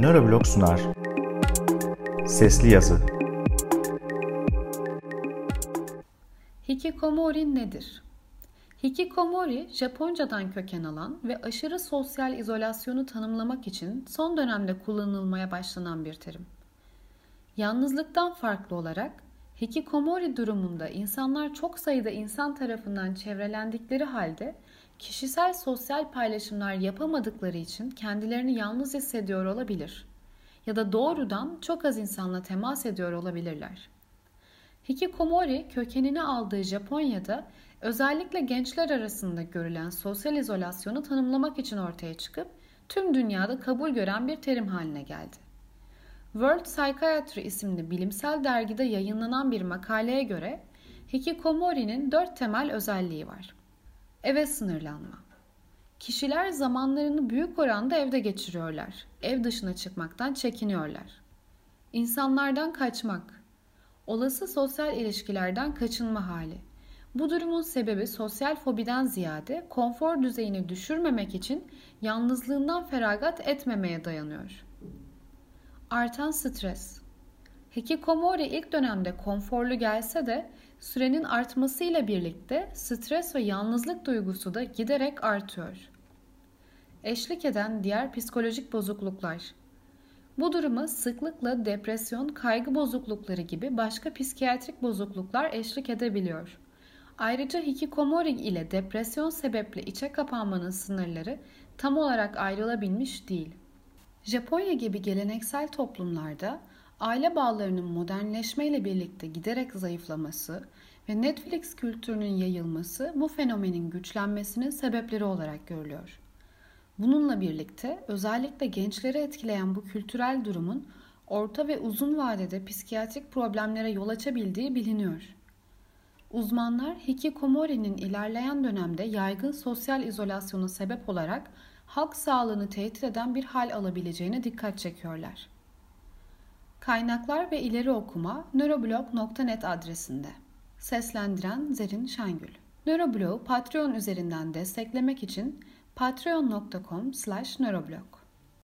Neuroblog sunar. Sesli Yazı Hikikomori nedir? Hikikomori, Japoncadan köken alan ve aşırı sosyal izolasyonu tanımlamak için son dönemde kullanılmaya başlanan bir terim. Yalnızlıktan farklı olarak Hikikomori durumunda insanlar çok sayıda insan tarafından çevrelendikleri halde kişisel sosyal paylaşımlar yapamadıkları için kendilerini yalnız hissediyor olabilir ya da doğrudan çok az insanla temas ediyor olabilirler. Hikikomori kökenini aldığı Japonya'da özellikle gençler arasında görülen sosyal izolasyonu tanımlamak için ortaya çıkıp tüm dünyada kabul gören bir terim haline geldi. World Psychiatry isimli bilimsel dergide yayınlanan bir makaleye göre Hikikomori'nin dört temel özelliği var. Eve sınırlanma. Kişiler zamanlarını büyük oranda evde geçiriyorlar. Ev dışına çıkmaktan çekiniyorlar. İnsanlardan kaçmak. Olası sosyal ilişkilerden kaçınma hali. Bu durumun sebebi sosyal fobiden ziyade konfor düzeyini düşürmemek için yalnızlığından feragat etmemeye dayanıyor. Artan stres. Hikikomori ilk dönemde konforlu gelse de sürenin artmasıyla birlikte stres ve yalnızlık duygusu da giderek artıyor. Eşlik eden diğer psikolojik bozukluklar. Bu duruma sıklıkla depresyon, kaygı bozuklukları gibi başka psikiyatrik bozukluklar eşlik edebiliyor. Ayrıca hikikomori ile depresyon sebeple içe kapanmanın sınırları tam olarak ayrılabilmiş değil. Japonya gibi geleneksel toplumlarda aile bağlarının modernleşmeyle birlikte giderek zayıflaması ve Netflix kültürünün yayılması bu fenomenin güçlenmesinin sebepleri olarak görülüyor. Bununla birlikte özellikle gençleri etkileyen bu kültürel durumun orta ve uzun vadede psikiyatrik problemlere yol açabildiği biliniyor. Uzmanlar hikikomori'nin ilerleyen dönemde yaygın sosyal izolasyona sebep olarak halk sağlığını tehdit eden bir hal alabileceğine dikkat çekiyorlar. Kaynaklar ve ileri okuma nöroblog.net adresinde. Seslendiren Zerin Şengül. Nöroblog'u Patreon üzerinden desteklemek için patreon.com/nöroblog